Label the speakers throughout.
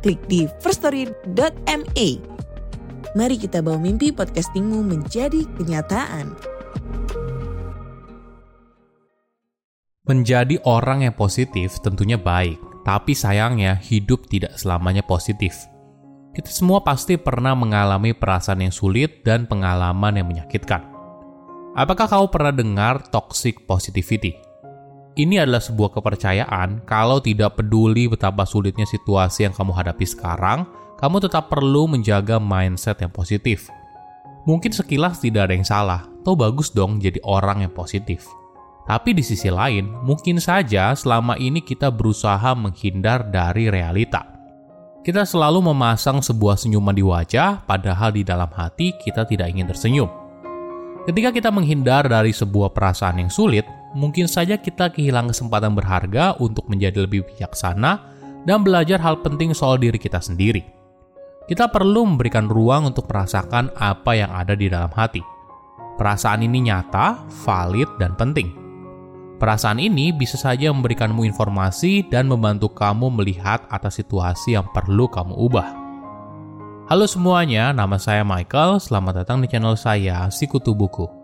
Speaker 1: klik di firststory.me. Mari kita bawa mimpi podcastingmu menjadi kenyataan.
Speaker 2: Menjadi orang yang positif tentunya baik, tapi sayangnya hidup tidak selamanya positif. Kita semua pasti pernah mengalami perasaan yang sulit dan pengalaman yang menyakitkan. Apakah kau pernah dengar toxic positivity? Ini adalah sebuah kepercayaan kalau tidak peduli betapa sulitnya situasi yang kamu hadapi sekarang, kamu tetap perlu menjaga mindset yang positif. Mungkin sekilas tidak ada yang salah, toh bagus dong jadi orang yang positif. Tapi di sisi lain, mungkin saja selama ini kita berusaha menghindar dari realita. Kita selalu memasang sebuah senyuman di wajah, padahal di dalam hati kita tidak ingin tersenyum. Ketika kita menghindar dari sebuah perasaan yang sulit, mungkin saja kita kehilangan kesempatan berharga untuk menjadi lebih bijaksana dan belajar hal penting soal diri kita sendiri. Kita perlu memberikan ruang untuk merasakan apa yang ada di dalam hati. Perasaan ini nyata, valid, dan penting. Perasaan ini bisa saja memberikanmu informasi dan membantu kamu melihat atas situasi yang perlu kamu ubah. Halo semuanya, nama saya Michael. Selamat datang di channel saya, Sikutu Buku.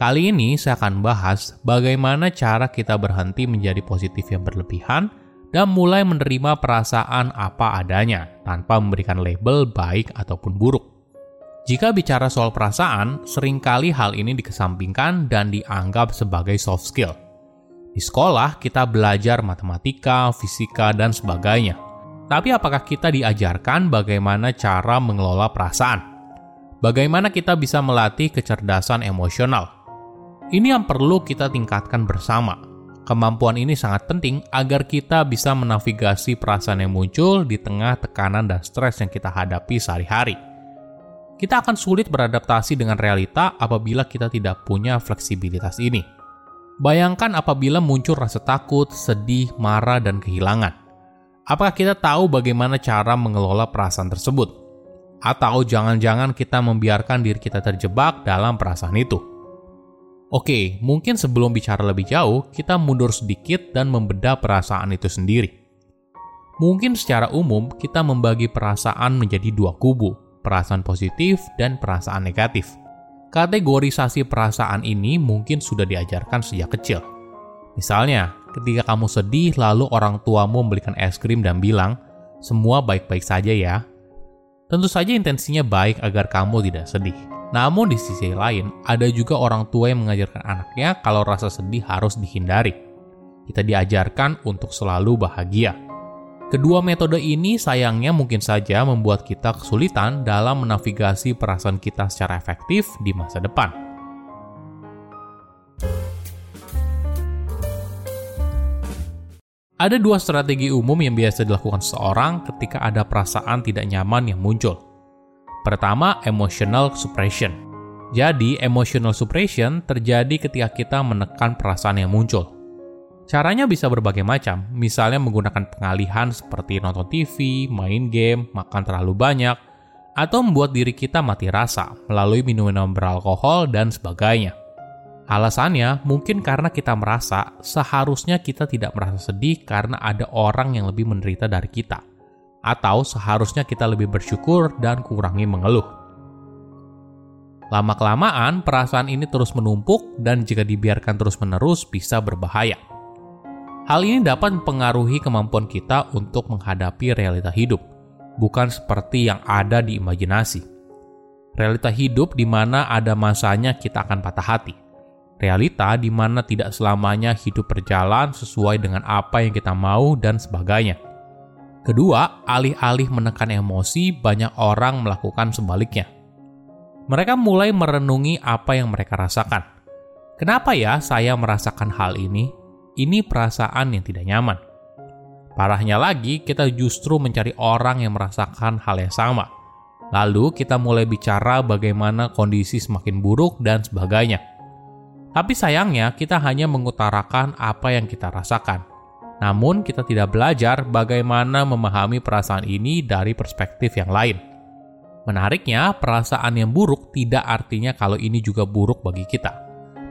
Speaker 2: Kali ini saya akan bahas bagaimana cara kita berhenti menjadi positif yang berlebihan dan mulai menerima perasaan apa adanya tanpa memberikan label baik ataupun buruk. Jika bicara soal perasaan, sering kali hal ini dikesampingkan dan dianggap sebagai soft skill – di sekolah, kita belajar matematika, fisika, dan sebagainya. Tapi apakah kita diajarkan bagaimana cara mengelola perasaan? Bagaimana kita bisa melatih kecerdasan emosional? Ini yang perlu kita tingkatkan bersama. Kemampuan ini sangat penting agar kita bisa menavigasi perasaan yang muncul di tengah tekanan dan stres yang kita hadapi sehari-hari. Kita akan sulit beradaptasi dengan realita apabila kita tidak punya fleksibilitas ini. Bayangkan apabila muncul rasa takut, sedih, marah, dan kehilangan. Apakah kita tahu bagaimana cara mengelola perasaan tersebut? Atau jangan-jangan kita membiarkan diri kita terjebak dalam perasaan itu? Oke, mungkin sebelum bicara lebih jauh, kita mundur sedikit dan membedah perasaan itu sendiri. Mungkin secara umum kita membagi perasaan menjadi dua kubu, perasaan positif dan perasaan negatif. Kategorisasi perasaan ini mungkin sudah diajarkan sejak kecil. Misalnya, ketika kamu sedih lalu orang tuamu membelikan es krim dan bilang, semua baik-baik saja ya. Tentu saja intensinya baik agar kamu tidak sedih. Namun di sisi lain, ada juga orang tua yang mengajarkan anaknya kalau rasa sedih harus dihindari. Kita diajarkan untuk selalu bahagia. Kedua metode ini sayangnya mungkin saja membuat kita kesulitan dalam menavigasi perasaan kita secara efektif di masa depan. Ada dua strategi umum yang biasa dilakukan seseorang ketika ada perasaan tidak nyaman yang muncul. Pertama, emotional suppression. Jadi, emotional suppression terjadi ketika kita menekan perasaan yang muncul. Caranya bisa berbagai macam, misalnya menggunakan pengalihan seperti nonton TV, main game, makan terlalu banyak, atau membuat diri kita mati rasa melalui minuman beralkohol dan sebagainya. Alasannya mungkin karena kita merasa seharusnya kita tidak merasa sedih karena ada orang yang lebih menderita dari kita, atau seharusnya kita lebih bersyukur dan kurangi mengeluh. Lama-kelamaan, perasaan ini terus menumpuk, dan jika dibiarkan terus-menerus, bisa berbahaya. Hal ini dapat mempengaruhi kemampuan kita untuk menghadapi realita hidup, bukan seperti yang ada di imajinasi. Realita hidup di mana ada masanya kita akan patah hati. Realita di mana tidak selamanya hidup berjalan sesuai dengan apa yang kita mau dan sebagainya. Kedua, alih-alih menekan emosi, banyak orang melakukan sebaliknya. Mereka mulai merenungi apa yang mereka rasakan. Kenapa ya saya merasakan hal ini? Ini perasaan yang tidak nyaman. Parahnya lagi, kita justru mencari orang yang merasakan hal yang sama. Lalu kita mulai bicara bagaimana kondisi semakin buruk dan sebagainya. Tapi sayangnya, kita hanya mengutarakan apa yang kita rasakan. Namun, kita tidak belajar bagaimana memahami perasaan ini dari perspektif yang lain. Menariknya, perasaan yang buruk tidak artinya kalau ini juga buruk bagi kita.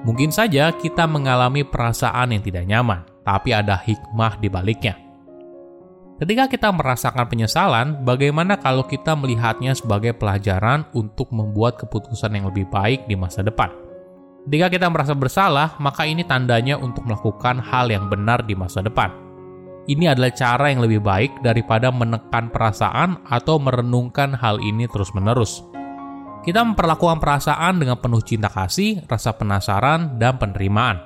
Speaker 2: Mungkin saja kita mengalami perasaan yang tidak nyaman, tapi ada hikmah di baliknya. Ketika kita merasakan penyesalan, bagaimana kalau kita melihatnya sebagai pelajaran untuk membuat keputusan yang lebih baik di masa depan? Ketika kita merasa bersalah, maka ini tandanya untuk melakukan hal yang benar di masa depan. Ini adalah cara yang lebih baik daripada menekan perasaan atau merenungkan hal ini terus-menerus. Kita memperlakukan perasaan dengan penuh cinta kasih, rasa penasaran, dan penerimaan.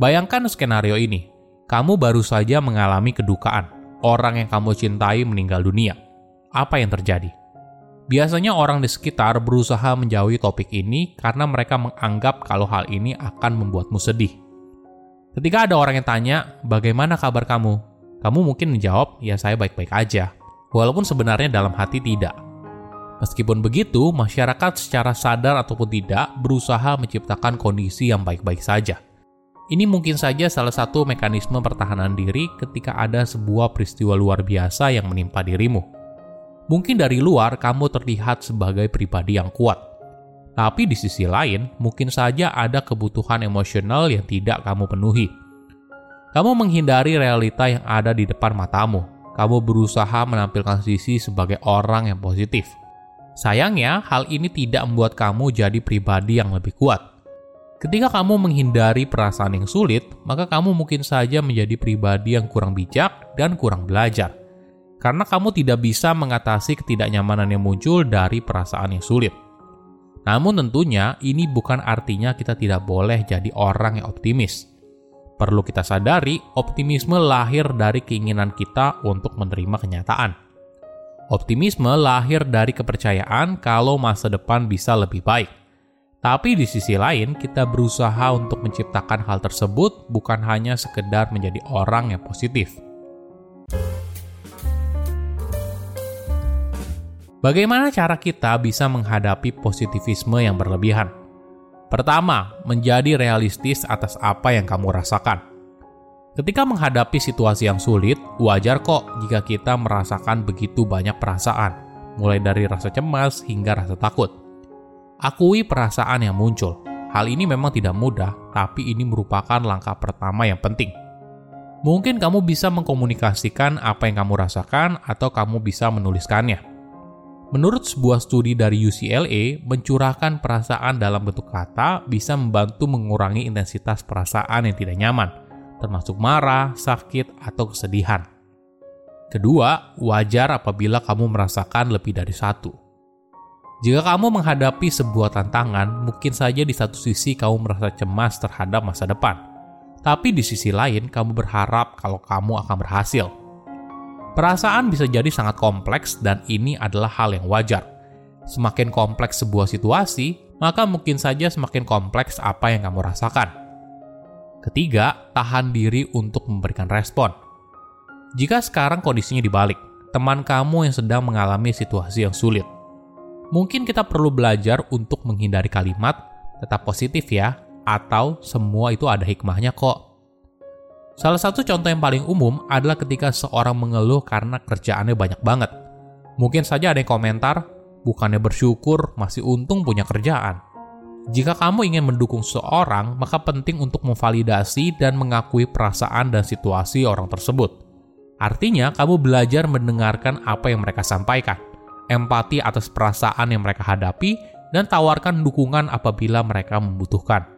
Speaker 2: Bayangkan skenario ini. Kamu baru saja mengalami kedukaan. Orang yang kamu cintai meninggal dunia. Apa yang terjadi? Biasanya orang di sekitar berusaha menjauhi topik ini karena mereka menganggap kalau hal ini akan membuatmu sedih. Ketika ada orang yang tanya, "Bagaimana kabar kamu?" Kamu mungkin menjawab, "Ya, saya baik-baik aja." Walaupun sebenarnya dalam hati tidak. Meskipun begitu, masyarakat secara sadar ataupun tidak berusaha menciptakan kondisi yang baik-baik saja. Ini mungkin saja salah satu mekanisme pertahanan diri ketika ada sebuah peristiwa luar biasa yang menimpa dirimu. Mungkin dari luar kamu terlihat sebagai pribadi yang kuat, tapi di sisi lain mungkin saja ada kebutuhan emosional yang tidak kamu penuhi. Kamu menghindari realita yang ada di depan matamu. Kamu berusaha menampilkan sisi sebagai orang yang positif Sayangnya, hal ini tidak membuat kamu jadi pribadi yang lebih kuat. Ketika kamu menghindari perasaan yang sulit, maka kamu mungkin saja menjadi pribadi yang kurang bijak dan kurang belajar. Karena kamu tidak bisa mengatasi ketidaknyamanan yang muncul dari perasaan yang sulit. Namun tentunya ini bukan artinya kita tidak boleh jadi orang yang optimis. Perlu kita sadari, optimisme lahir dari keinginan kita untuk menerima kenyataan Optimisme lahir dari kepercayaan kalau masa depan bisa lebih baik. Tapi di sisi lain, kita berusaha untuk menciptakan hal tersebut bukan hanya sekedar menjadi orang yang positif. Bagaimana cara kita bisa menghadapi positivisme yang berlebihan? Pertama, menjadi realistis atas apa yang kamu rasakan. Ketika menghadapi situasi yang sulit, wajar kok jika kita merasakan begitu banyak perasaan, mulai dari rasa cemas hingga rasa takut. Akui perasaan yang muncul. Hal ini memang tidak mudah, tapi ini merupakan langkah pertama yang penting. Mungkin kamu bisa mengkomunikasikan apa yang kamu rasakan, atau kamu bisa menuliskannya. Menurut sebuah studi dari UCLA, mencurahkan perasaan dalam bentuk kata bisa membantu mengurangi intensitas perasaan yang tidak nyaman termasuk marah, sakit, atau kesedihan. Kedua, wajar apabila kamu merasakan lebih dari satu. Jika kamu menghadapi sebuah tantangan, mungkin saja di satu sisi kamu merasa cemas terhadap masa depan, tapi di sisi lain kamu berharap kalau kamu akan berhasil. Perasaan bisa jadi sangat kompleks, dan ini adalah hal yang wajar. Semakin kompleks sebuah situasi, maka mungkin saja semakin kompleks apa yang kamu rasakan. Ketiga, tahan diri untuk memberikan respon. Jika sekarang kondisinya dibalik, teman kamu yang sedang mengalami situasi yang sulit. Mungkin kita perlu belajar untuk menghindari kalimat tetap positif ya, atau semua itu ada hikmahnya kok. Salah satu contoh yang paling umum adalah ketika seorang mengeluh karena kerjaannya banyak banget. Mungkin saja ada yang komentar, bukannya bersyukur, masih untung punya kerjaan. Jika kamu ingin mendukung seseorang, maka penting untuk memvalidasi dan mengakui perasaan dan situasi orang tersebut. Artinya, kamu belajar mendengarkan apa yang mereka sampaikan, empati atas perasaan yang mereka hadapi, dan tawarkan dukungan apabila mereka membutuhkan.